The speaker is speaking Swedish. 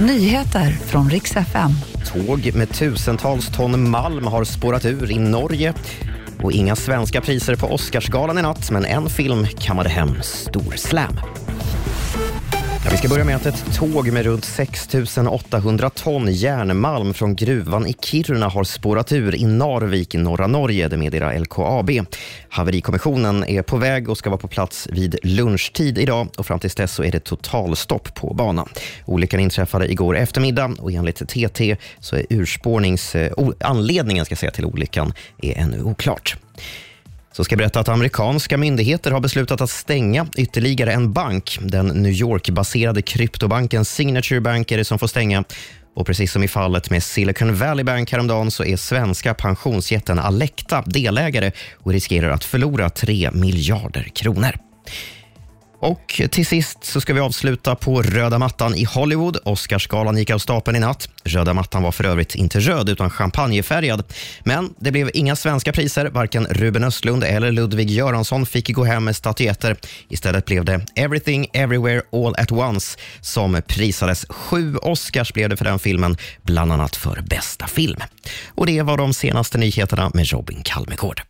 Nyheter från riks FM. Tåg med tusentals ton malm har spårat ur i Norge. Och inga svenska priser på Oscarsgalan i natt, men en film kammade hem Storslam. Vi ska börja med att ett tåg med runt 6 800 ton järnmalm från gruvan i Kiruna har spårat ur i Narvik i norra Norge, det meddelar LKAB. Haverikommissionen är på väg och ska vara på plats vid lunchtid idag och fram till dess så är det totalstopp på banan. Olyckan inträffade igår eftermiddag och enligt TT så är urspårnings... Anledningen ska säga, till olyckan är ännu oklart så ska jag berätta att amerikanska myndigheter har beslutat att stänga ytterligare en bank. Den New York-baserade kryptobanken Signature Bank är det som får stänga. Och precis som i fallet med Silicon Valley Bank häromdagen så är svenska pensionsjätten Alecta delägare och riskerar att förlora 3 miljarder kronor. Och till sist så ska vi avsluta på röda mattan i Hollywood. Oscarsgalan gick av stapeln i natt. Röda mattan var för övrigt inte röd utan champagnefärgad. Men det blev inga svenska priser. Varken Ruben Östlund eller Ludvig Göransson fick gå hem med statyetter. Istället blev det Everything Everywhere All At Once som prisades. Sju Oscars blev det för den filmen, bland annat för bästa film. Och Det var de senaste nyheterna med Robin Kalmegård.